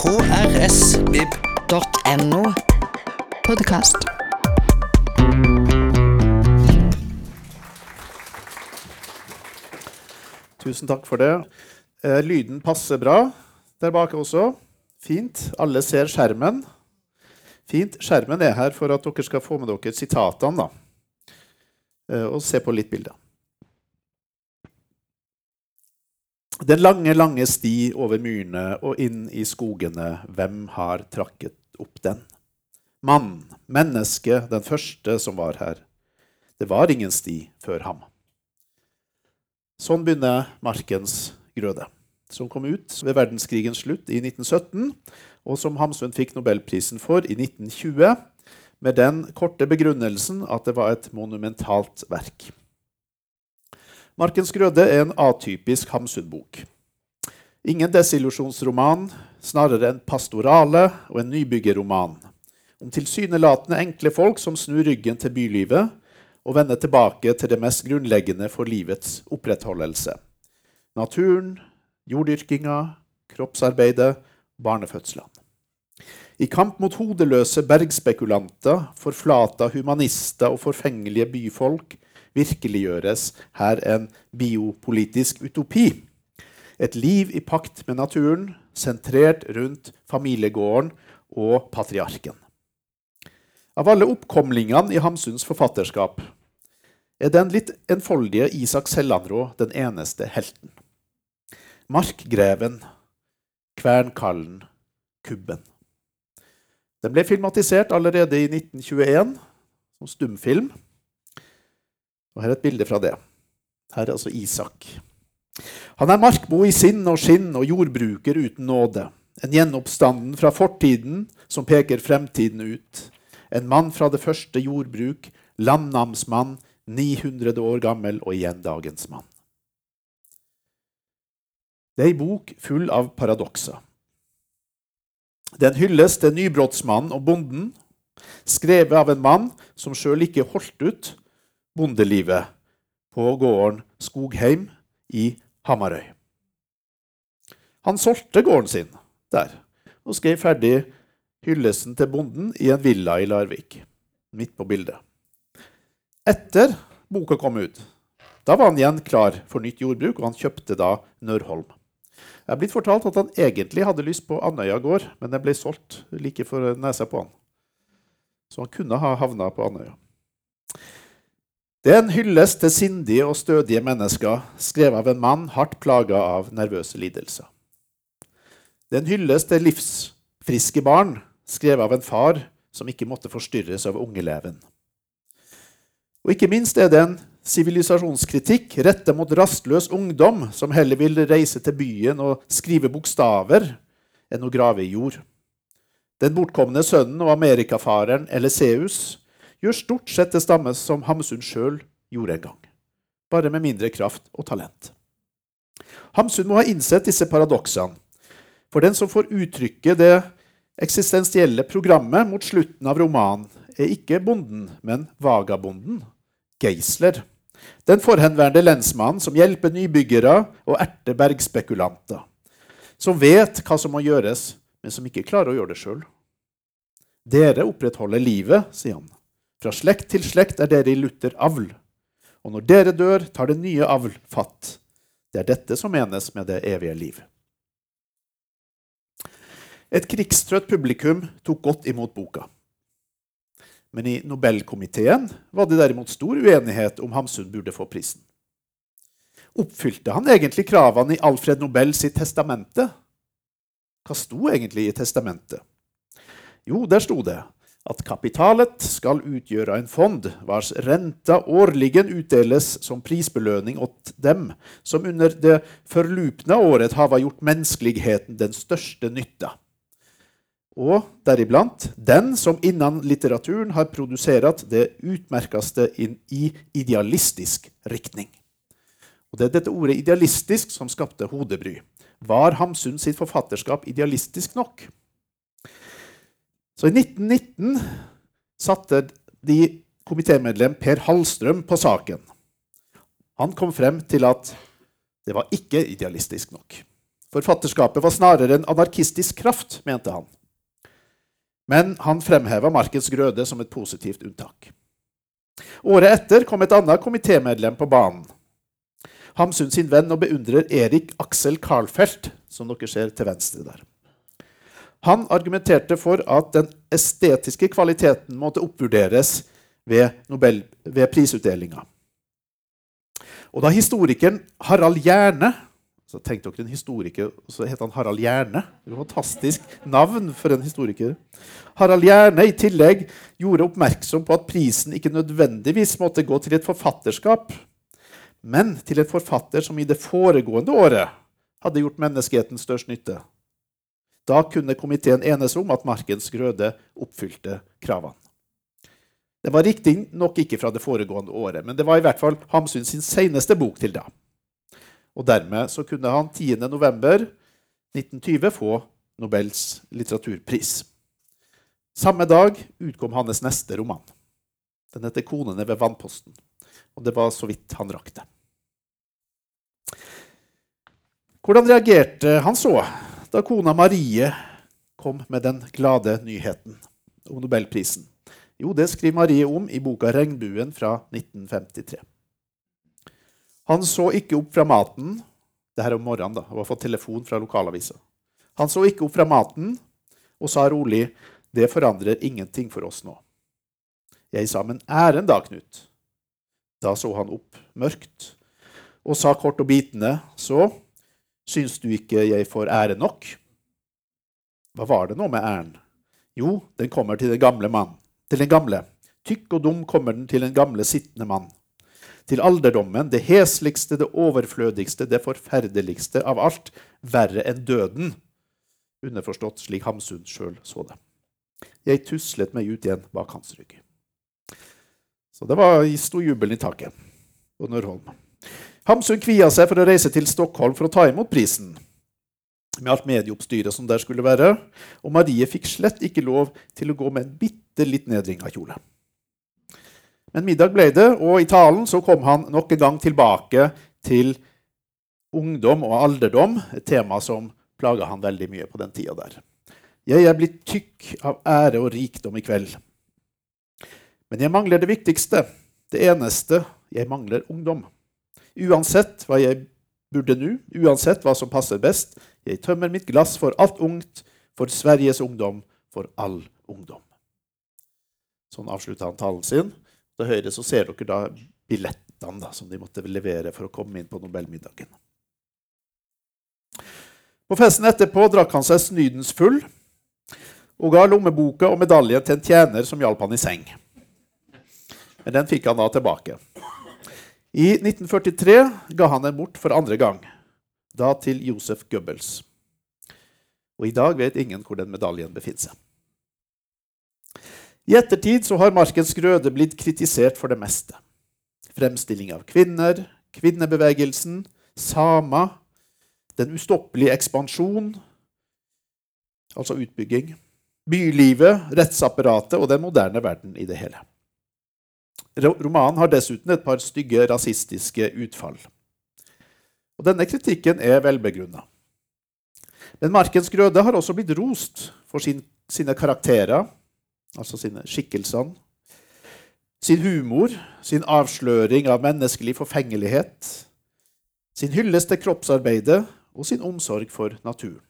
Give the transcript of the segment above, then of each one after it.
krsvib.no. Podkast. Tusen takk for det. Eh, lyden passer bra der bak også. Fint. Alle ser skjermen. Fint. Skjermen er her for at dere skal få med dere sitatene da. Eh, og se på litt bilder. Den lange, lange sti over myrene og inn i skogene, hvem har trakket opp den? Mann, menneske, den første som var her. Det var ingen sti før ham. Sånn begynner Markens grøde, som kom ut ved verdenskrigens slutt i 1917, og som Hamsun fikk nobelprisen for i 1920, med den korte begrunnelsen at det var et monumentalt verk. Markens grøde er en atypisk Hamsun-bok. Ingen desillusjonsroman, snarere en pastorale og en nybyggerroman. Om tilsynelatende enkle folk som snur ryggen til bylivet og vender tilbake til det mest grunnleggende for livets opprettholdelse. Naturen, jorddyrkinga, kroppsarbeidet, barnefødslene. I kamp mot hodeløse bergspekulanter, forflata humanister og forfengelige byfolk virkeliggjøres her en biopolitisk utopi. Et liv i pakt med naturen, sentrert rundt familiegården og patriarken. Av alle oppkomlingene i Hamsuns forfatterskap er den litt enfoldige Isak Sellandrå den eneste helten. Markgreven, Kvernkallen, Kubben. Den ble filmatisert allerede i 1921 som stumfilm. Og Her er et bilde fra det. Her er altså Isak. Han er markbo i sinn og skinn og jordbruker uten nåde. En gjenoppstanden fra fortiden som peker fremtiden ut. En mann fra det første jordbruk, landnamsmann, 900 år gammel og igjen dagens mann. Det er ei bok full av paradokser. Den hylles til nybrottsmannen og bonden, skrevet av en mann som sjøl ikke holdt ut bondelivet på gården Skogheim i Hamarøy. Han solgte gården sin der og skrev ferdig hyllesten til bonden i en villa i Larvik, midt på bildet. Etter boka kom ut, da var han igjen klar for nytt jordbruk, og han kjøpte da Nørholm. Jeg er blitt fortalt at han egentlig hadde lyst på Andøya gård, men den ble solgt like for nesa på han. Så han kunne ha havna på Andøya. Det er en hyllest til sindige og stødige mennesker, skrevet av en mann hardt plaga av nervøse lidelser. Det er en hyllest til livsfriske barn, skrevet av en far som ikke måtte forstyrres av ungeleven. Og ikke minst er det en sivilisasjonskritikk rettet mot rastløs ungdom, som heller vil reise til byen og skrive bokstaver enn å grave i jord. Den bortkomne sønnen og amerikafaren Eliseus gjør stort sett det samme som Hamsun sjøl gjorde en gang, bare med mindre kraft og talent. Hamsun må ha innsett disse paradoksene. For den som får uttrykke det eksistensielle programmet mot slutten av romanen, er ikke bonden, men vagabonden, Geisler. Den forhenværende lensmannen som hjelper nybyggere og erter bergspekulanter. Som vet hva som må gjøres, men som ikke klarer å gjøre det sjøl. Dere opprettholder livet, sier han. Fra slekt til slekt er dere i Luther avl. Og når dere dør, tar det nye avl fatt. Det er dette som menes med det evige liv. Et krigstrøtt publikum tok godt imot boka. Men i Nobelkomiteen var det derimot stor uenighet om Hamsun burde få prisen. Oppfylte han egentlig kravene i Alfred Nobel sitt testamente? Hva sto egentlig i testamentet? Jo, der sto det at kapitalet skal utgjøre en fond vars renta årligen utdeles som prisbelønning åt dem som under det forlupne året hava gjort menneskeligheten den største nytta. Og deriblant den som innan litteraturen har produsert det utmerkaste i idealistisk riktning. Og Det er dette ordet 'idealistisk' som skapte hodebry. Var Hamsun sitt forfatterskap idealistisk nok? Så i 1919 satte de komitémedlem Per Hallstrøm på saken. Han kom frem til at det var ikke idealistisk nok. Forfatterskapet var snarere en anarkistisk kraft, mente han. Men han fremheva Markens Grøde som et positivt unntak. Året etter kom et annet komitémedlem på banen. Hamsun sin venn og beundrer Erik Aksel Karlfeldt, som dere ser til venstre der. Han argumenterte for at den estetiske kvaliteten måtte oppvurderes ved, Nobel, ved prisutdelinga. Og da historikeren Harald Hjerne så Tenk dere en historiker, så het han Harald Hjerne. Det var et fantastisk navn for en historiker. Harald Hjerne i tillegg gjorde oppmerksom på at prisen ikke nødvendigvis måtte gå til et forfatterskap, men til en forfatter som i det foregående året hadde gjort menneskeheten størst nytte. Da kunne komiteen enes om at Markens Grøde oppfylte kravene. Det var riktignok ikke fra det foregående året, men det var i hvert fall Hamsun sin seneste bok til da. Og dermed så kunne han 10.11.1920 få Nobels litteraturpris. Samme dag utkom hans neste roman. Den heter 'Konene ved vannposten'. Og det var så vidt han rakk det. Hvordan reagerte han så da kona Marie kom med den glade nyheten om nobelprisen? Jo, det skriver Marie om i boka 'Regnbuen' fra 1953. Han så ikke opp fra maten. Det her om morgenen, da. og har fått telefon fra lokalavisa. Han så ikke opp fra maten og sa rolig, 'Det forandrer ingenting for oss nå'. Jeg sa, 'Men æren da, Knut?' Da så han opp mørkt og sa kort og bitende, 'Så syns du ikke jeg får ære nok?' Hva var det nå med æren? Jo, den kommer til den gamle mann. Til den gamle. Tykk og dum kommer den til den gamle sittende mann. Til alderdommen, det hesligste, det overflødigste, det forferdeligste av alt, verre enn døden. Underforstått slik Hamsun sjøl så det. Jeg tuslet meg ut igjen bak hans rygg. Så det var sto jubelen i taket på Nørholm. Hamsun kvia seg for å reise til Stockholm for å ta imot prisen. Med alt medieoppstyret som der skulle være. Og Marie fikk slett ikke lov til å gå med en bitte litt nedringa kjole. Men middag ble det, og i talen så kom han nok en gang tilbake til ungdom og alderdom, et tema som plaga han veldig mye på den tida der. Jeg er blitt tykk av ære og rikdom i kveld. Men jeg mangler det viktigste, det eneste. Jeg mangler ungdom. Uansett hva jeg burde nå, uansett hva som passer best. Jeg tømmer mitt glass for alt ungt, for Sveriges ungdom, for all ungdom. Sånn avslutta han talen sin. Til høyre så ser dere da billettene da, som de måtte levere for å komme inn på Nobelmiddagen. På festen etterpå drakk han seg snydens full og ga lommeboka og medaljen til en tjener som hjalp han i seng. Men den fikk han da tilbake. I 1943 ga han den bort for andre gang, da til Josef Goebbels. Og i dag vet ingen hvor den medaljen befinner seg. I ettertid så har Markens Grøde blitt kritisert for det meste. Fremstilling av kvinner, kvinnebevegelsen, sama, den ustoppelige ekspansjon, altså utbygging, bylivet, rettsapparatet og den moderne verden i det hele. Romanen har dessuten et par stygge rasistiske utfall. Og Denne kritikken er velbegrunna. Men Markens Grøde har også blitt rost for sin, sine karakterer altså sine skikkelsene. Sin humor, sin avsløring av menneskelig forfengelighet. Sin hyllest til kroppsarbeidet og sin omsorg for naturen.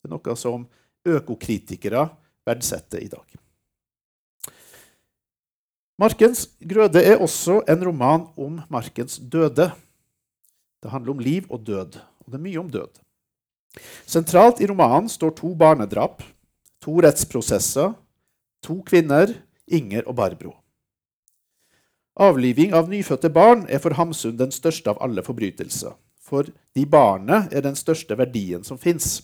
Det er noe som økokritikere verdsetter i dag. Markens grøde er også en roman om markens døde. Det handler om liv og død, og det er mye om død. Sentralt i romanen står to barnedrap, to rettsprosesser To kvinner, Inger og Barbro. Avliving av nyfødte barn er for Hamsun den største av alle forbrytelser. For de barnet er den største verdien som fins.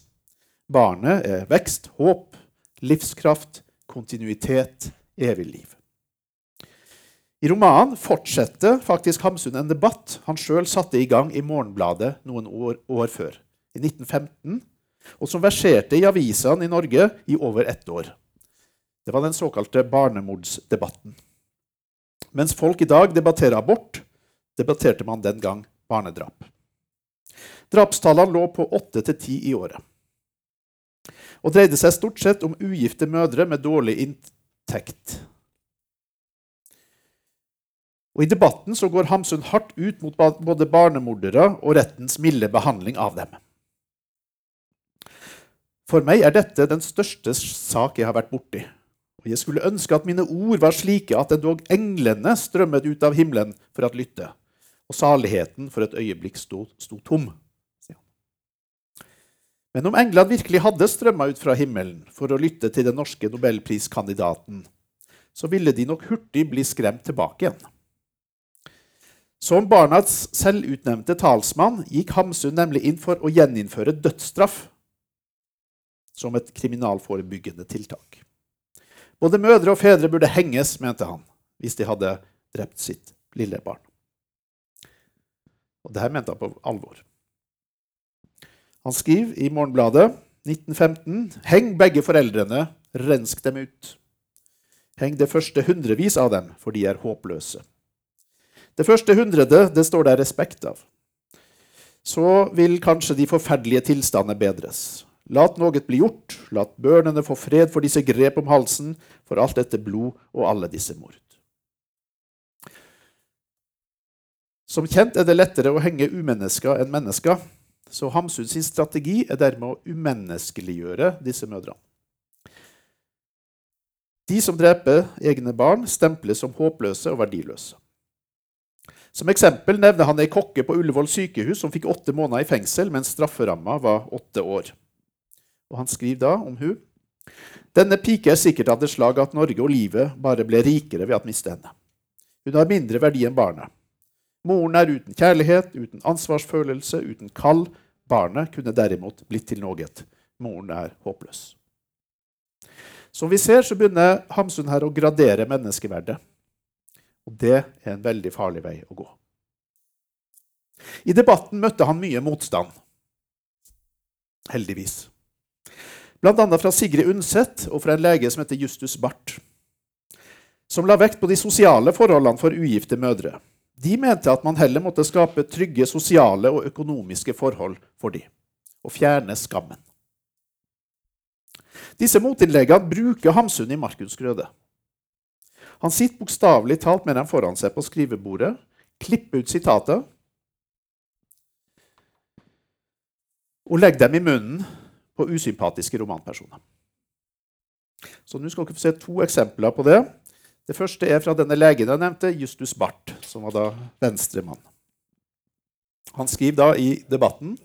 Barnet er vekst, håp, livskraft, kontinuitet, evig liv. I romanen fortsetter faktisk Hamsun en debatt han sjøl satte i gang i Morgenbladet noen år, år, før, i 1915, og som verserte i avisene i Norge i over ett år. Det var den såkalte barnemordsdebatten. Mens folk i dag debatterer abort, debatterte man den gang barnedrap. Drapstallene lå på åtte til ti i året. Og dreide seg stort sett om ugifte mødre med dårlig inntekt. Og I debatten så går Hamsun hardt ut mot både barnemordere og rettens milde behandling av dem. For meg er dette den største sak jeg har vært borti. Og jeg skulle ønske at mine ord var slike at endog englene strømmet ut av himmelen for å lytte, og saligheten for et øyeblikk sto, sto tom. Men om englene virkelig hadde strømma ut fra himmelen for å lytte til den norske nobelpriskandidaten, så ville de nok hurtig bli skremt tilbake igjen. Som barnas selvutnevnte talsmann gikk Hamsun nemlig inn for å gjeninnføre dødsstraff som et kriminalforebyggende tiltak. Både mødre og fedre burde henges, mente han, hvis de hadde drept sitt lille barn. Og det her mente han på alvor. Han skriver i Morgenbladet 1915.: Heng begge foreldrene, rensk dem ut. Heng det første hundrevis av dem, for de er håpløse. Det første hundrede det står det respekt av. Så vil kanskje de forferdelige tilstander bedres. Lat noe bli gjort, lat børnene få fred for disse grep om halsen, for alt dette blod og alle disse mord. Som kjent er det lettere å henge umennesker enn mennesker, så Hamsun sin strategi er dermed å umenneskeliggjøre disse mødrene. De som dreper egne barn, stemples som håpløse og verdiløse. Som eksempel nevner han ei kokke på Ullevål sykehus som fikk åtte måneder i fengsel, mens strafferamma var åtte år. Og han skriver da om hun. Denne pike er sikkert av det slag at Norge og livet bare ble rikere ved å miste henne. Hun har mindre verdi enn barnet. Moren er uten kjærlighet, uten ansvarsfølelse, uten kall. Barnet kunne derimot blitt til noe. Moren er håpløs. Som vi ser, så begynner Hamsun her å gradere menneskeverdet. Og det er en veldig farlig vei å gå. I debatten møtte han mye motstand. Heldigvis. Bl.a. fra Sigrid Undset og fra en lege som heter Justus Barth, som la vekt på de sosiale forholdene for ugifte mødre. De mente at man heller måtte skape trygge sosiale og økonomiske forhold for dem, og fjerne skammen. Disse motinnleggene bruker Hamsun i Markus Grøde. Han sitter bokstavelig talt med dem foran seg på skrivebordet, klipper ut sitater og legger dem i munnen på usympatiske romanpersoner. Så nå skal dere få se to eksempler på det. Det første er fra denne legen jeg nevnte, Justus Barth, som var da venstremann. Han skriver da i debatten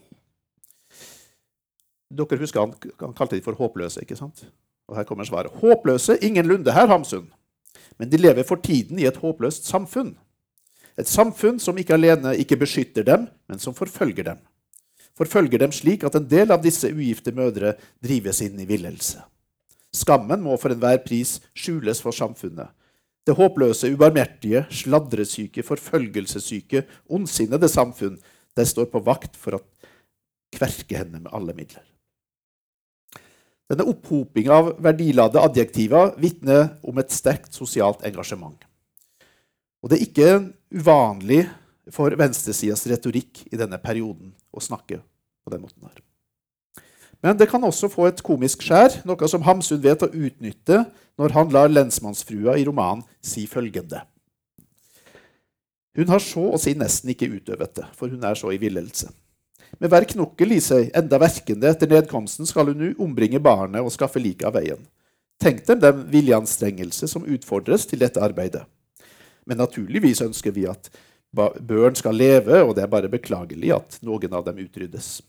Dere husker han, han kalte de for håpløse. ikke sant? Og her kommer svaret. Håpløse ingenlunde her, Hamsun. Men de lever for tiden i et håpløst samfunn. Et samfunn som ikke alene ikke beskytter dem, men som forfølger dem forfølger dem slik at en del av disse ugifte mødre drives inn i villelse. Skammen må for enhver pris skjules for samfunnet. Det håpløse, ubarmhjertige, sladresyke, forfølgelsessyke, ondsinnede samfunn det står på vakt for å kverke henne med alle midler. Denne opphopinga av verdiladde adjektiver vitner om et sterkt sosialt engasjement. Og det er ikke uvanlig for venstresidas retorikk i denne perioden å snakke på den måten her. Men det kan også få et komisk skjær, noe som Hamsun vet å utnytte når han lar lensmannsfrua i romanen si følgende. Hun har så å si nesten ikke utøvet det, for hun er så i villelse. Med hver knokkel i seg, enda verkende etter nedkomsten, skal hun nu ombringe barnet og skaffe liket av veien. Tenk dem den viljeanstrengelse som utfordres til dette arbeidet. Men naturligvis ønsker vi at børn skal leve, og det er bare beklagelig at noen av dem utryddes.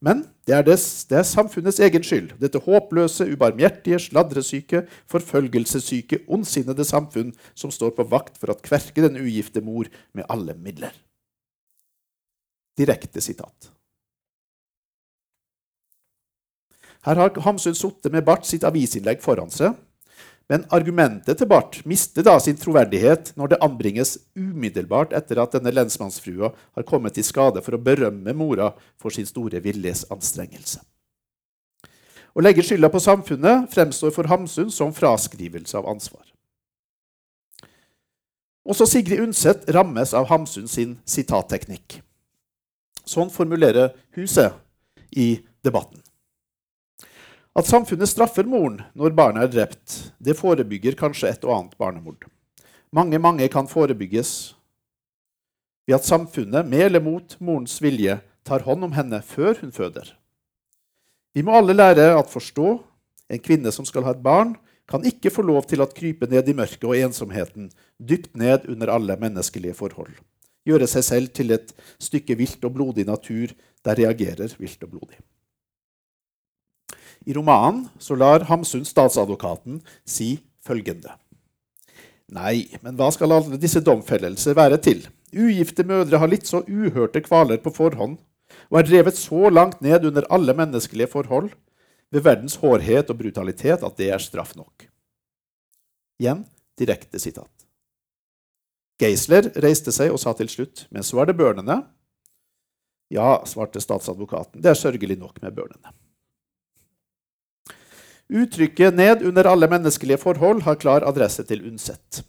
Men det er, des, det er, samfunnets egen skyld. Dette håpløse, ubarmhjertige, sladresyke, forfølgelsessyke, ondsinnede samfunn som står på vakt for å kverke den ugifte mor med alle midler. Direkte sitat. Her har Hamsun sittet med Barth sitt avisinnlegg foran seg men argumentet til Barth mister da sin troverdighet når det anbringes umiddelbart etter at denne lensmannsfrua har kommet i skade for å berømme mora for sin store viljesanstrengelse. Å legge skylda på samfunnet fremstår for Hamsun som fraskrivelse av ansvar. Også Sigrid Undset rammes av Hamsun sin sitatteknikk. Sånn formulerer Huset i debatten. At samfunnet straffer moren når barnet er drept, det forebygger kanskje et og annet barnemord. Mange, mange kan forebygges ved at samfunnet, med eller mot morens vilje, tar hånd om henne før hun føder. Vi må alle lære at forstå en kvinne som skal ha et barn, kan ikke få lov til å krype ned i mørket og ensomheten, dypt ned under alle menneskelige forhold. Gjøre seg selv til et stykke vilt og blodig natur der reagerer vilt og blodig. I romanen så lar Hamsun statsadvokaten si følgende. Nei, men hva skal alle disse domfellelser være til? Ugifte mødre har litt så uhørte kvaler på forhånd og er drevet så langt ned under alle menneskelige forhold ved verdens hårhet og brutalitet at det er straff nok. Igjen direkte sitat. Geisler reiste seg og sa til slutt, men så er det børnene. Ja, svarte statsadvokaten, det er sørgelig nok med børnene. Uttrykket 'ned under alle menneskelige forhold' har klar adresse til Undset.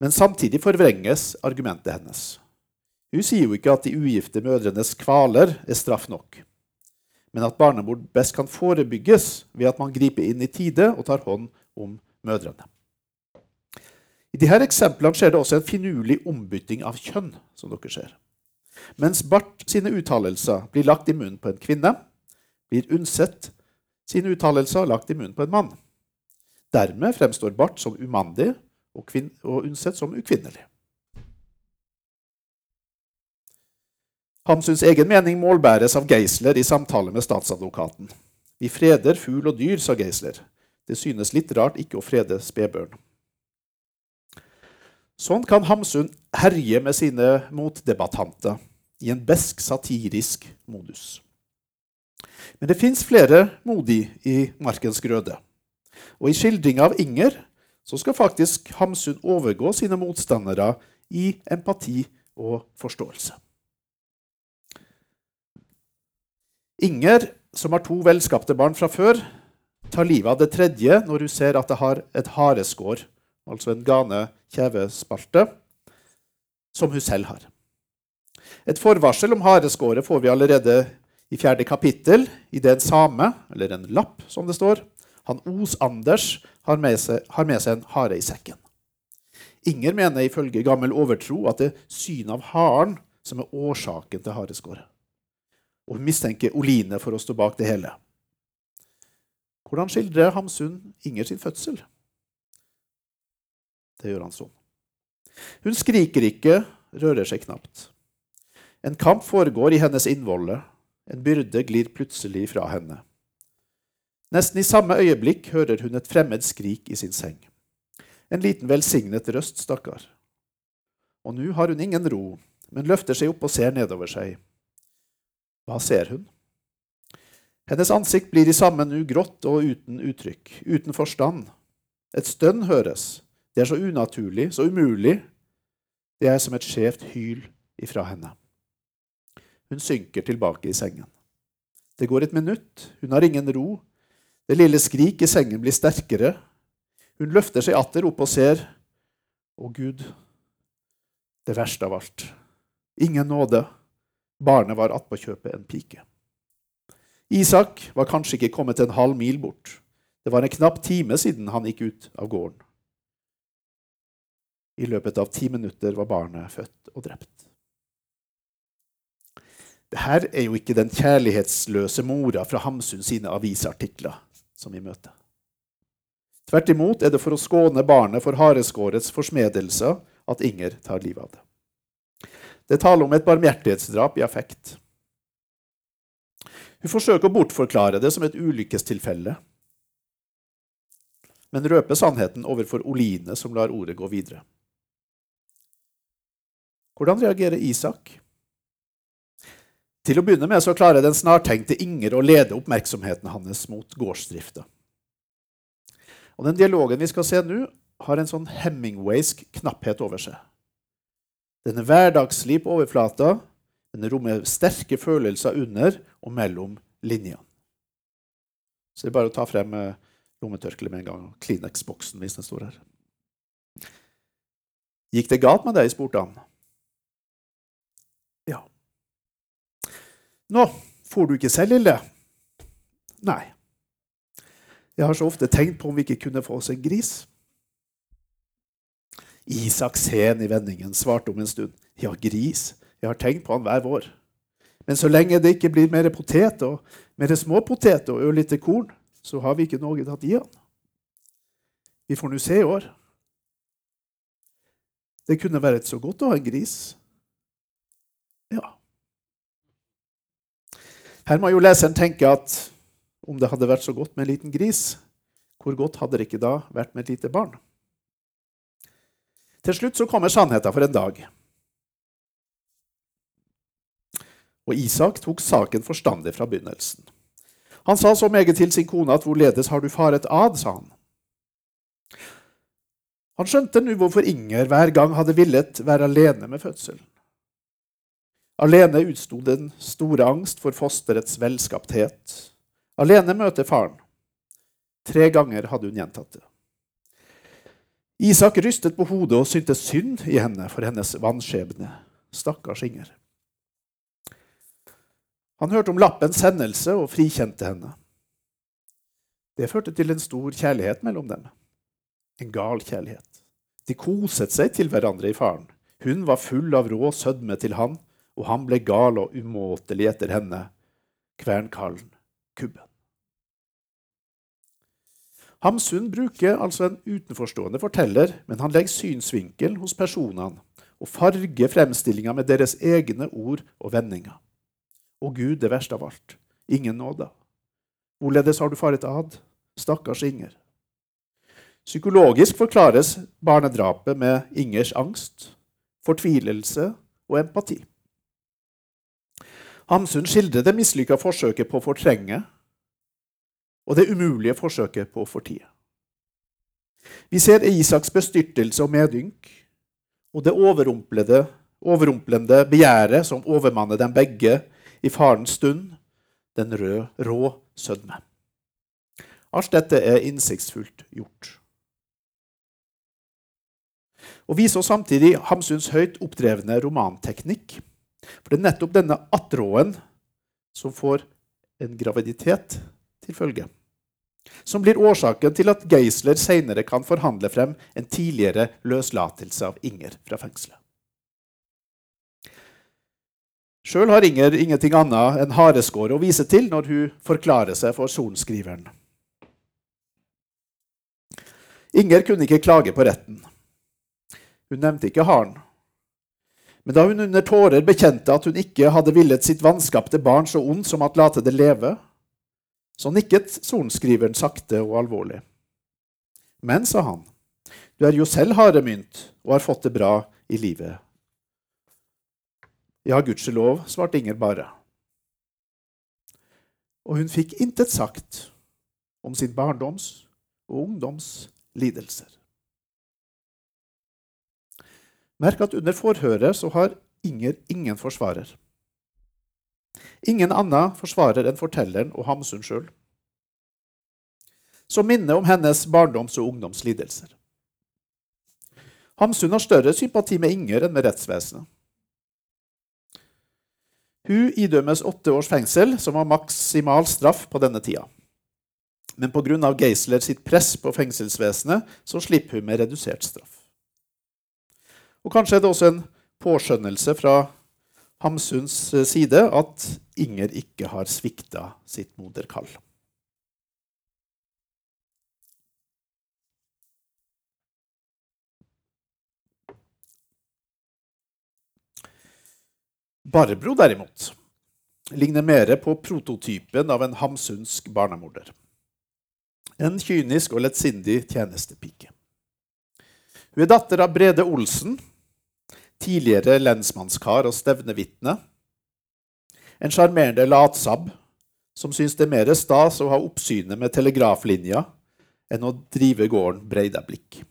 Men samtidig forvrenges argumentet hennes. Hun sier jo ikke at de ugifte mødrenes kvaler er straff nok, men at barnemord best kan forebygges ved at man griper inn i tide og tar hånd om mødrene. I disse eksemplene skjer det også en finurlig ombytting av kjønn. som dere ser. Mens Barth sine uttalelser blir lagt i munnen på en kvinne, blir Undset sine uttalelser lagt i munnen på en mann. Dermed fremstår Barth som umandig og, og Undset som ukvinnelig. Hamsuns egen mening målbæres av Geisler i samtale med statsadvokaten. Vi freder fugl og dyr, sa Geisler. Det synes litt rart ikke å frede spedbørn. Sånn kan Hamsun herje med sine motdebattanter i en besk, satirisk modus. Men det fins flere modig i Markens grøde. Og i skildringa av Inger så skal faktisk Hamsun overgå sine motstandere i empati og forståelse. Inger, som har to velskapte barn fra før, tar livet av det tredje når hun ser at det har et hareskår, altså en gane kjevespalte, som hun selv har. Et forvarsel om hareskåret får vi allerede i fjerde kapittel, i det en same, eller en lapp, som det står, han Os-Anders har, har, med seg en hare i sekken. Inger mener ifølge gammel overtro at det er synet av haren som er årsaken til hareskåret. Og hun mistenker Oline for å stå bak det hele. Hvordan skildrer Hamsun Inger sin fødsel? Det gjør han sånn. Hun skriker ikke, rører seg knapt. En kamp foregår i hennes innvolle. En byrde glir plutselig fra henne. Nesten i samme øyeblikk hører hun et fremmed skrik i sin seng. En liten velsignet røst, stakkar. Og nå har hun ingen ro, men løfter seg opp og ser nedover seg. Hva ser hun? Hennes ansikt blir i samme nu grått og uten uttrykk, uten forstand. Et stønn høres. Det er så unaturlig, så umulig. Det er som et skjevt hyl ifra henne. Hun synker tilbake i sengen. Det går et minutt, hun har ingen ro, det lille skrik i sengen blir sterkere. Hun løfter seg atter opp og ser. Å, Gud, det verste av alt. Ingen nåde. Barnet var attpåkjøpet en pike. Isak var kanskje ikke kommet en halv mil bort. Det var en knapp time siden han gikk ut av gården. I løpet av ti minutter var barnet født og drept. Dette er jo ikke den kjærlighetsløse mora fra Hamsun sine avisartikler som vi møter. Tvert imot er det for å skåne barnet for hareskårets forsmedelse at Inger tar livet av det. Det taler om et barmhjertighetsdrap i affekt. Hun forsøker å bortforklare det som et ulykkestilfelle, men røper sannheten overfor Oline, som lar ordet gå videre. Hvordan reagerer Isak? Til å begynne med så klarer den snartenkte Inger å lede oppmerksomheten hans mot gårdsdrifta. Og Den dialogen vi skal se nå, har en sånn Hemingwaysk knapphet over seg. Den er hverdagslig på overflata, den rommer sterke følelser under og mellom linjene. Så det er bare å ta frem eh, lommetørkleet med en gang, og Kleenex-boksen hvis den står her. Gikk det galt med deg? spurte han. Nå, får du ikke selv, lille? Nei. Jeg har så ofte tenkt på om vi ikke kunne få oss en gris. Isak sen i vendingen svarte om en stund. Ja, gris. Jeg har tenkt på han hver vår. Men så lenge det ikke blir mer potet og mer småpotet og ørlite korn, så har vi ikke noe å gi han. Vi får nå se i år. Det kunne vært så godt å ha en gris. Ja. Her må jo leseren tenke at om det hadde vært så godt med en liten gris, hvor godt hadde det ikke da vært med et lite barn? Til slutt så kommer sannheten for en dag. Og Isak tok saken forstandig fra begynnelsen. Han sa så meget til sin kone at hvorledes har du faret ad, sa han. Han skjønte nå hvorfor Inger hver gang hadde villet være alene med fødselen. Alene utsto den store angst for fosterets velskapthet. Alene møter faren. Tre ganger hadde hun gjentatt det. Isak rystet på hodet og syntes synd i henne for hennes vanskjebne. Stakkars Inger. Han hørte om lappens hendelse og frikjente henne. Det førte til en stor kjærlighet mellom dem. En gal kjærlighet. De koset seg til hverandre i faren. Hun var full av rå sødme til han, og han ble gal og umåtelig etter henne, kvernkallen Kubben. Hamsun bruker altså en utenforstående forteller, men han legger synsvinkel hos personene og farger fremstillinga med deres egne ord og vendinger. Og Gud, det verste av alt, ingen nåde. Hvorledes har du faret ad, stakkars Inger? Psykologisk forklares barnedrapet med Ingers angst, fortvilelse og empati. Hamsun skildrer det mislykka forsøket på å fortrenge og det umulige forsøket på å fortie. Vi ser Isaks bestyrtelse og medynk og det overrumplende begjæret som overmanner dem begge i farens stund, den røde, rå sødme. Alt dette er innsiktsfullt gjort. Og viser samtidig Hamsuns høyt oppdrevne romanteknikk. For det er nettopp denne attråen som får en graviditet til følge. Som blir årsaken til at Geisler senere kan forhandle frem en tidligere løslatelse av Inger fra fengselet. Sjøl har Inger ingenting annet enn hareskår å vise til når hun forklarer seg for sorenskriveren. Inger kunne ikke klage på retten. Hun nevnte ikke haren. Men da hun under tårer bekjente at hun ikke hadde villet sitt vanskapte barn så ondt som at late det leve, så nikket sorenskriveren sakte og alvorlig. Men, sa han, du er jo selv haremynt og har fått det bra i livet. Ja, gudskjelov, svarte Inger bare. Og hun fikk intet sagt om sin barndoms og ungdoms lidelser. Merk at under forhøret så har Inger ingen forsvarer. Ingen annen forsvarer enn fortelleren og Hamsun sjøl. Som minne om hennes barndoms- og ungdomslidelser. Hamsun har større sympati med Inger enn med rettsvesenet. Hun idømmes åtte års fengsel, som var maksimal straff på denne tida. Men pga. Geisler sitt press på fengselsvesenet så slipper hun med redusert straff. Og Kanskje er det også en påskjønnelse fra Hamsuns side at Inger ikke har svikta sitt moderkall. Barbro, derimot, ligner mer på prototypen av en hamsunsk barnemorder. En kynisk og lettsindig tjenestepike. Hun er datter av Brede Olsen, tidligere lensmannskar og stevnevitne. En sjarmerende latsabb som syns det er mer stas å ha oppsynet med telegraflinja enn å drive gården Breidablikk.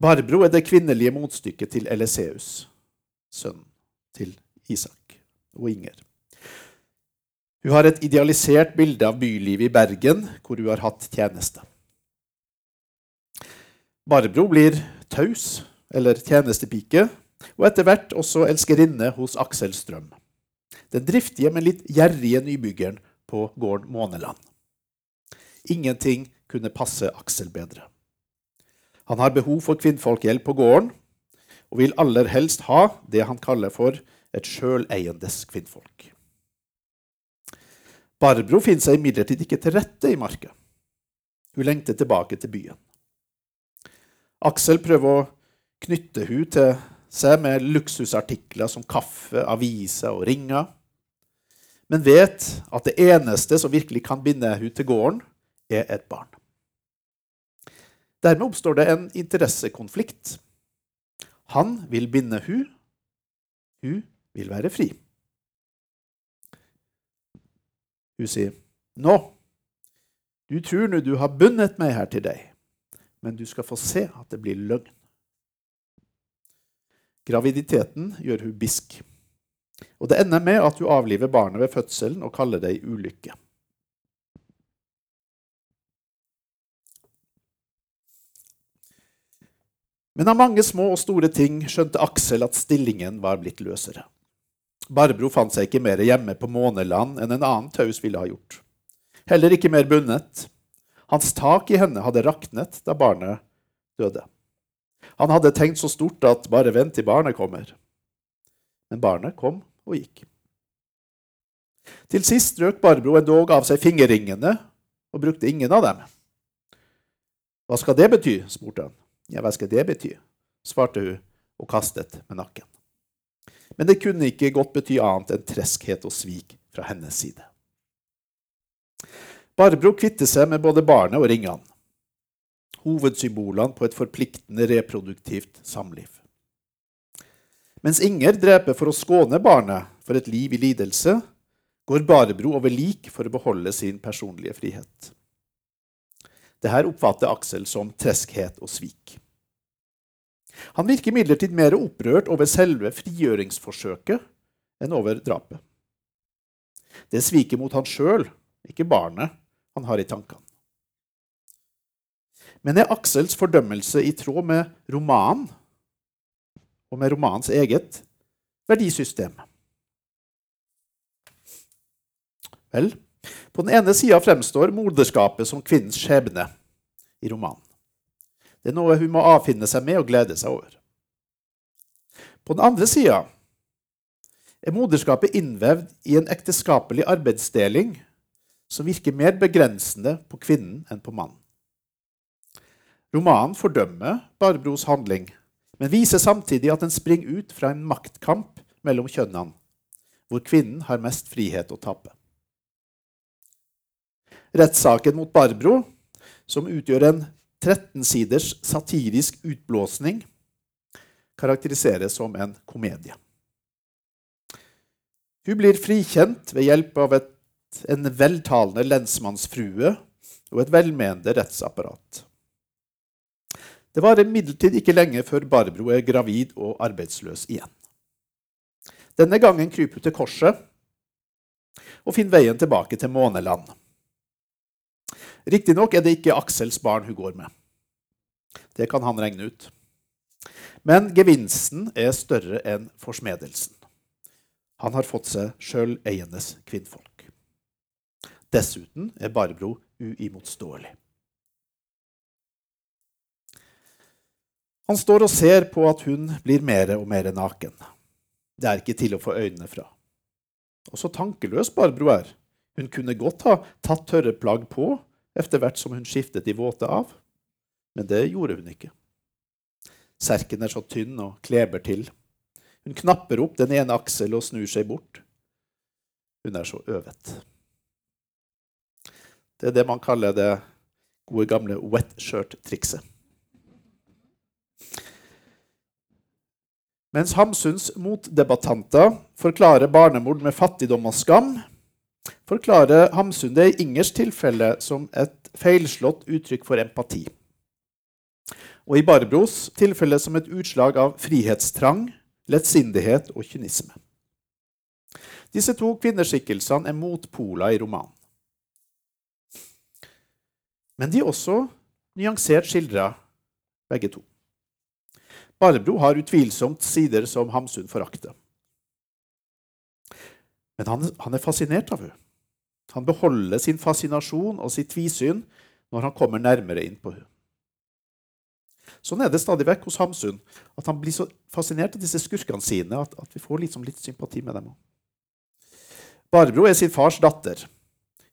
Barbro er det kvinnelige motstykket til Eliseus, sønnen til Isak og Inger. Hun har et idealisert bilde av bylivet i Bergen, hvor hun har hatt tjeneste. Barbro blir taus, eller tjenestepike, og etter hvert også elskerinne hos Aksel Strøm. Den driftige, men litt gjerrige nybyggeren på gården Måneland. Ingenting kunne passe Aksel bedre. Han har behov for kvinnfolkhjelp på gården, og vil aller helst ha det han kaller for et sjøleiendes kvinnfolk. Barbro finner seg imidlertid ikke til rette i marka. Hun lengter tilbake til byen. Aksel prøver å knytte hun til seg med luksusartikler som kaffe, aviser og ringer, men vet at det eneste som virkelig kan binde hun til gården, er et barn. Dermed oppstår det en interessekonflikt. Han vil binde hun, hun vil være fri. Hun sier, 'Nå, du tror nå du har bundet meg her til deg, men du skal få se at det blir løgn.' Graviditeten gjør hun bisk, og det ender med at hun avliver barnet ved fødselen og kaller det ei ulykke. Men av mange små og store ting skjønte Aksel at stillingen var blitt løsere. Barbro fant seg ikke mer hjemme på måneland enn en annen taus ville ha gjort. Heller ikke mer bundet. Hans tak i henne hadde raknet da barnet døde. Han hadde tenkt så stort at bare vent til barnet kommer. Men barnet kom og gikk. Til sist strøk Barbro endog av seg fingerringene og brukte ingen av dem. Hva skal det bety? spurte han. Ja, hva skal det bety? svarte hun og kastet med nakken. Men det kunne ikke godt bety annet enn treskhet og svik fra hennes side. Barbro kvittet seg med både barnet og ringene, hovedsymbolene på et forpliktende reproduktivt samliv. Mens Inger dreper for å skåne barnet for et liv i lidelse, går Barbro over lik for å beholde sin personlige frihet. Dette oppfatter Aksel som treskhet og svik. Han virker imidlertid mer opprørt over selve frigjøringsforsøket enn over drapet. Det er sviket mot han sjøl, ikke barnet, han har i tankene. Men er Aksels fordømmelse i tråd med romanen og med romanens eget verdisystem? Vel, på den ene sida fremstår moderskapet som kvinnens skjebne i romanen. Det er noe hun må avfinne seg med og glede seg over. På den andre sida er moderskapet innvevd i en ekteskapelig arbeidsdeling som virker mer begrensende på kvinnen enn på mannen. Romanen fordømmer Barbros handling, men viser samtidig at den springer ut fra en maktkamp mellom kjønnene, hvor kvinnen har mest frihet å tape. Rettssaken mot Barbro, som utgjør en 13-siders satirisk utblåsning karakteriseres som en komedie. Hun blir frikjent ved hjelp av et, en veltalende lensmannsfrue og et velmenende rettsapparat. Det varer imidlertid ikke lenge før Barbro er gravid og arbeidsløs igjen. Denne gangen kryper hun til korset og finner veien tilbake til måneland. Riktignok er det ikke Aksels barn hun går med. Det kan han regne ut. Men gevinsten er større enn forsmedelsen. Han har fått seg sjøleienes kvinnfolk. Dessuten er Barbro uimotståelig. Han står og ser på at hun blir mer og mer naken. Det er ikke til å få øynene fra. Og så tankeløs Barbro er. Hun kunne godt ha tatt tørre plagg på etter hvert som hun skiftet de våte av. Men det gjorde hun ikke. Serken er så tynn og kleber til. Hun knapper opp den ene aksel og snur seg bort. Hun er så øvet. Det er det man kaller det gode, gamle wet shirt-trikset. Mens Hamsuns motdebattanter forklarer barnemord med fattigdom og skam, forklarer Hamsun det i Ingers tilfelle som et feilslått uttrykk for empati. Og i Barbros tilfelle som et utslag av frihetstrang, lettsindighet og kynisme. Disse to kvinneskikkelsene er motpoler i romanen. Men de er også nyansert skildra, begge to. Barbro har utvilsomt sider som Hamsun forakter. Men han, han er fascinert av henne. Han beholder sin fascinasjon og sitt tvisyn når han kommer nærmere inn på henne. Sånn er det stadig vekk hos Hamsun. At han blir så fascinert av disse skurkene sine at, at vi får liksom litt sympati med dem. Barbro er sin fars datter.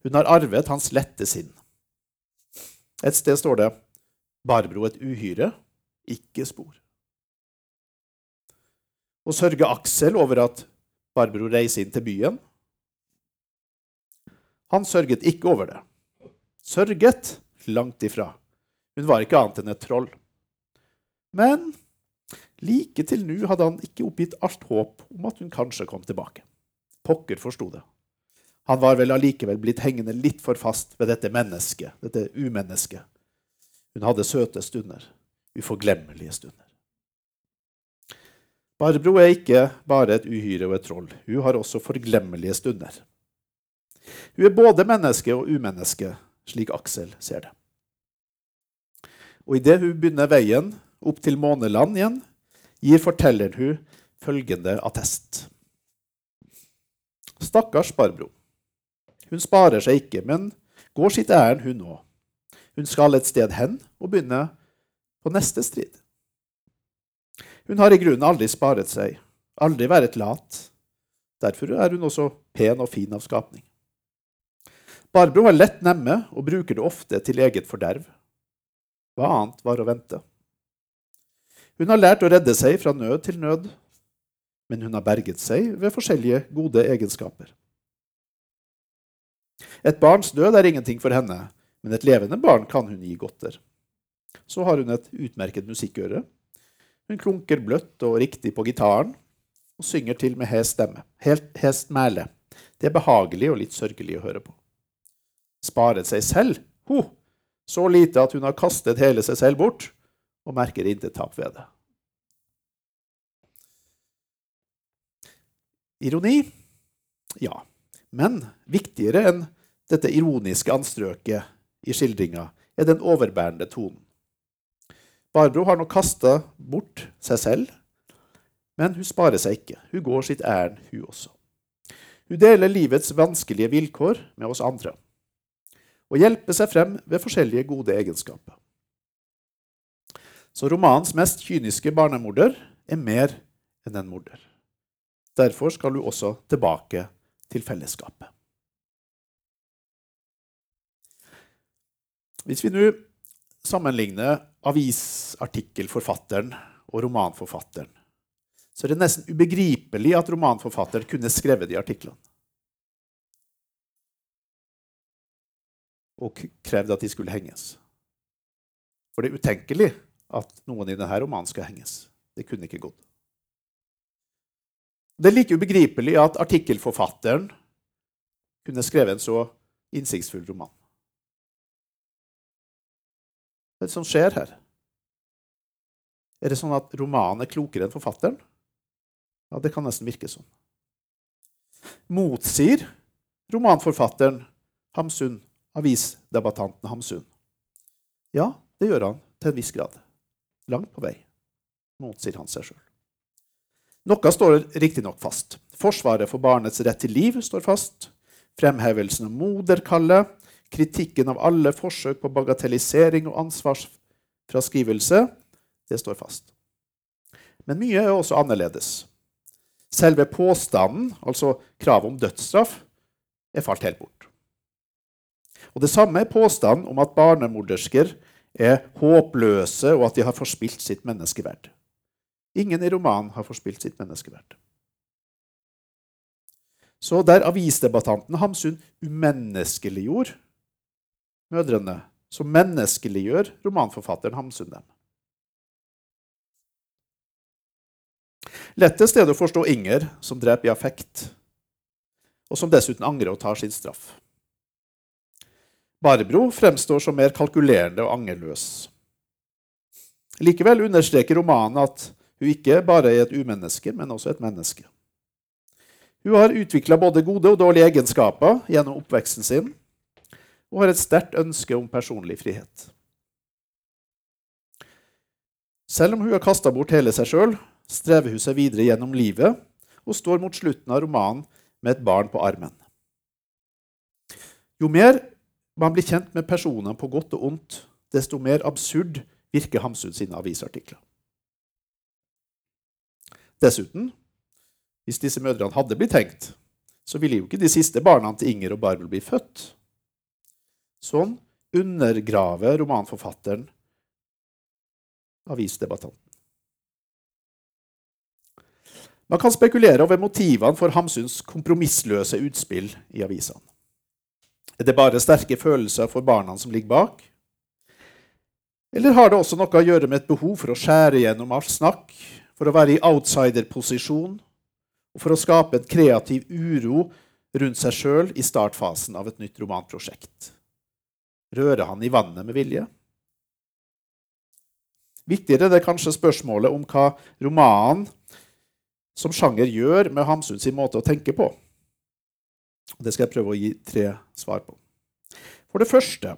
Hun har arvet hans lette sinn. Et sted står det 'Barbro et uhyre, ikke spor'. Og sørge Aksel over at Barbro reiser inn til byen? Han sørget ikke over det. Sørget langt ifra. Hun var ikke annet enn et troll. Men like til nå hadde han ikke oppgitt alt håp om at hun kanskje kom tilbake. Pokker forsto det. Han var vel allikevel blitt hengende litt for fast ved dette mennesket, dette umennesket. Hun hadde søte stunder, uforglemmelige stunder. Barbro er ikke bare et uhyre og et troll. Hun har også forglemmelige stunder. Hun er både menneske og umenneske, slik Aksel ser det. Og idet hun begynner veien opp til måneland igjen, gir fortelleren hun følgende attest. Stakkars Barbro. Hun sparer seg ikke, men går sitt ærend, hun òg. Hun skal et sted hen og begynne på neste strid. Hun har i grunnen aldri sparet seg, aldri vært lat. Derfor er hun også pen og fin av skapning. Barbro er lett nemme og bruker det ofte til eget forderv. Hva annet var å vente? Hun har lært å redde seg fra nød til nød, men hun har berget seg ved forskjellige gode egenskaper. Et barns død er ingenting for henne, men et levende barn kan hun gi godter. Så har hun et utmerket musikkøre. Hun klunker bløtt og riktig på gitaren og synger til med hes stemme. Helt hest mæle. Det er behagelig og litt sørgelig å høre på. Sparet seg selv? Ho! Så lite at hun har kastet hele seg selv bort og merker intet tap ved det. Ironi? Ja. Men viktigere enn dette ironiske anstrøket i skildringa er den overbærende tonen. Barbro har nå kasta bort seg selv, men hun sparer seg ikke. Hun går sitt ærend, hun også. Hun deler livets vanskelige vilkår med oss andre og hjelper seg frem ved forskjellige gode egenskaper. Så romanens mest kyniske barnemorder er mer enn en morder. Derfor skal hun også tilbake til fellesskapet. Hvis vi nå sammenligner avisartikkelforfatteren og romanforfatteren, så er det nesten ubegripelig at romanforfatteren kunne skrevet de artiklene. Og krevd at de skulle henges. For det er utenkelig at noen i denne romanen skal henges. Det kunne ikke gått. Det er like ubegripelig at artikkelforfatteren kunne skrevet en så innsiktsfull roman. Hva er det som skjer her? Er det sånn at romanen er klokere enn forfatteren? Ja, det kan nesten virke sånn. Motsier romanforfatteren Hamsun, avisdebattanten Hamsun? Ja, det gjør han til en viss grad langt på vei, motsier han seg sjøl. Noe står riktignok fast. Forsvaret for barnets rett til liv står fast. Fremhevelsen av moderkallet, kritikken av alle forsøk på bagatellisering og ansvarsfraskrivelse, det står fast. Men mye er også annerledes. Selve påstanden, altså kravet om dødsstraff, er falt helt bort. Og Det samme er påstanden om at barnemordersker er håpløse, og at de har forspilt sitt menneskeverd. Ingen i romanen har forspilt sitt menneskeverd. Så der avisdebattanten Hamsun umenneskeliggjorde mødrene, som menneskeliggjør romanforfatteren Hamsun dem. Lettest er det å forstå Inger, som dreper i affekt, og som dessuten angrer og tar sin straff. Barbro fremstår som mer kalkulerende og angerløs. Likevel understreker romanen at hun ikke bare er et umenneske, men også et menneske. Hun har utvikla både gode og dårlige egenskaper gjennom oppveksten sin, og har et sterkt ønske om personlig frihet. Selv om hun har kasta bort hele seg sjøl, strever hun seg videre gjennom livet og står mot slutten av romanen med et barn på armen. Jo mer man blir kjent med personene på godt og ondt, desto mer absurd virker Hamsun sine avisartikler. Dessuten, hvis disse mødrene hadde blitt tenkt, så ville jo ikke de siste barna til Inger og Barbel bli født. Sånn undergraver romanforfatteren avisdebattanten. Man kan spekulere over motivene for Hamsuns kompromissløse utspill i avisene. Er det bare sterke følelser for barna som ligger bak? Eller har det også noe å gjøre med et behov for å skjære gjennom alt snakk, for å være i outsiderposisjon, og for å skape en kreativ uro rundt seg sjøl i startfasen av et nytt romanprosjekt? Rører han i vannet med vilje? Viktigere er det kanskje spørsmålet om hva romanen som sjanger gjør med Hamsun sin måte å tenke på. Det skal jeg prøve å gi tre svar på. For det første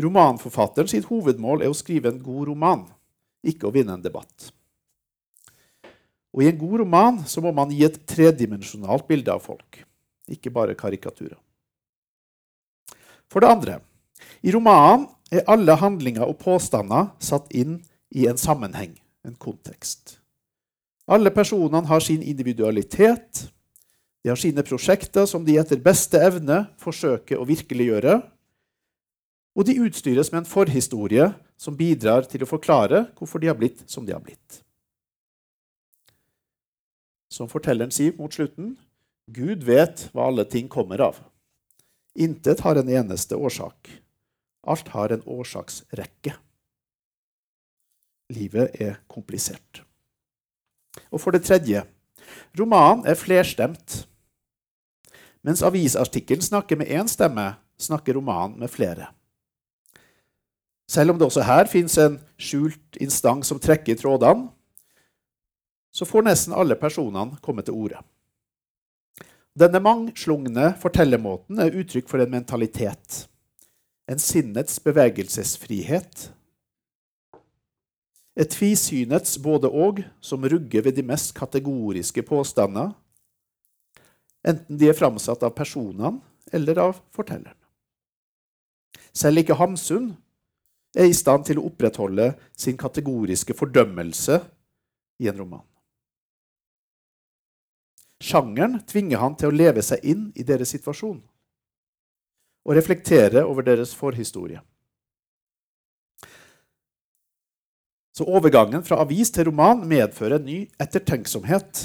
romanforfatteren sitt hovedmål er å skrive en god roman, ikke å vinne en debatt. Og I en god roman så må man gi et tredimensjonalt bilde av folk, ikke bare karikaturer. For det andre i romanen er alle handlinger og påstander satt inn i en sammenheng, en kontekst. Alle personene har sin individualitet. De har sine prosjekter som de etter beste evne forsøker å virkeliggjøre. Og de utstyres med en forhistorie som bidrar til å forklare hvorfor de har blitt som de har blitt. Som fortelleren sier mot slutten Gud vet hva alle ting kommer av. Intet har en eneste årsak. Alt har en årsaksrekke. Livet er komplisert. Og for det tredje romanen er flerstemt. Mens avisartikkelen snakker med én stemme, snakker romanen med flere. Selv om det også her fins en skjult instans som trekker i trådene, så får nesten alle personene komme til orde. Denne mangslungne fortellermåten er uttrykk for en mentalitet. En sinnets bevegelsesfrihet et tvisynets både-og som rugger ved de mest kategoriske påstander, enten de er framsatt av personene eller av fortelleren. Selv ikke Hamsun er i stand til å opprettholde sin kategoriske fordømmelse i en roman. Sjangeren tvinger han til å leve seg inn i deres situasjon og reflektere over deres forhistorie. Så overgangen fra avis til roman medfører en ny ettertenksomhet.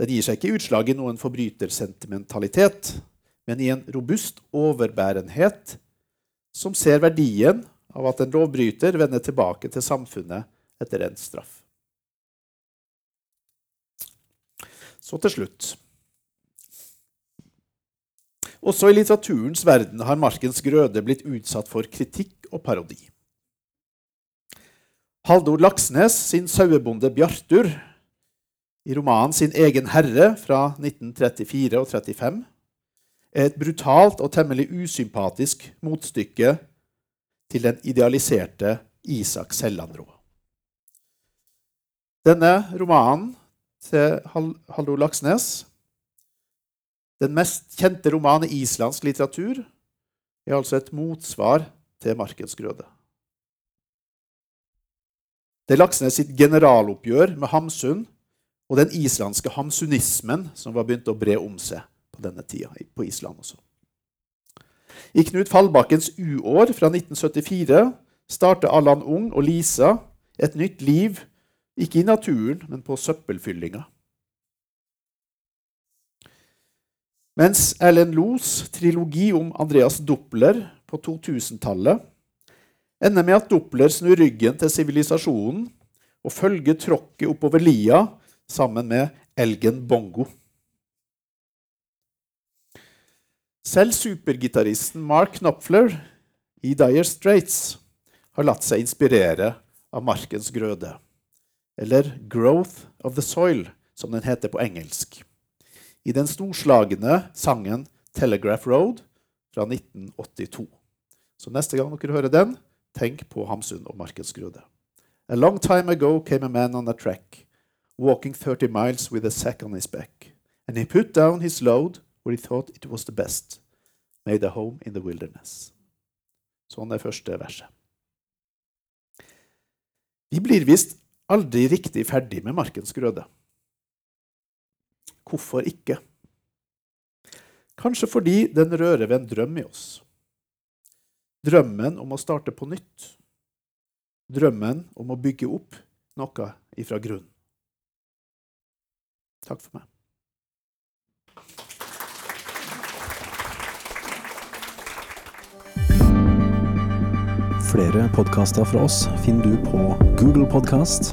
Den gir seg ikke utslag i noen forbrytersentimentalitet, men i en robust overbærenhet som ser verdien av at en lovbryter vender tilbake til samfunnet etter endt straff. Så til slutt. Også i litteraturens verden har Markens Grøde blitt utsatt for kritikk og parodi. Haldor Laksnes sin sauebonde Bjartur i romanen sin egen herre fra 1934 og 35 er et brutalt og temmelig usympatisk motstykke til den idealiserte Isak Sellandrå. Denne romanen til Haldor Laksnes, den mest kjente romanen i islandsk litteratur, er altså et motsvar til Markens Grøde. Det er Laksnes sitt generaloppgjør med Hamsun og den islandske hamsunismen som var begynt å bre om seg på denne tida på Island også. I Knut Fallbakkens uår fra 1974 starter Allan Ung og Lisa et nytt liv, ikke i naturen, men på søppelfyllinga. Mens Erlend Los trilogi om Andreas Doppler på 2000-tallet ender med at Doppler snur ryggen til sivilisasjonen og følger tråkket oppover lia sammen med elgen Bongo. Selv supergitaristen Mark Knopfler i Dire Straits har latt seg inspirere av markens grøde, eller Growth of the Soil, som den heter på engelsk, i den storslagne sangen Telegraph Road fra 1982. Så neste gang dere hører den, Tenk på Hamsun og markedsgrøde. A long time ago came a man on a track, walking 30 miles with a sack on his back. And he put down his load where he thought it was the best, made a home in the wilderness. Sånn er første verset. Vi blir visst aldri riktig ferdig med markens grøde. Hvorfor ikke? Kanskje fordi den rører ved en drøm i oss. Drømmen om å starte på nytt. Drømmen om å bygge opp noe ifra grunnen. Takk for meg. Flere podkaster fra oss finner du på Google Podkast,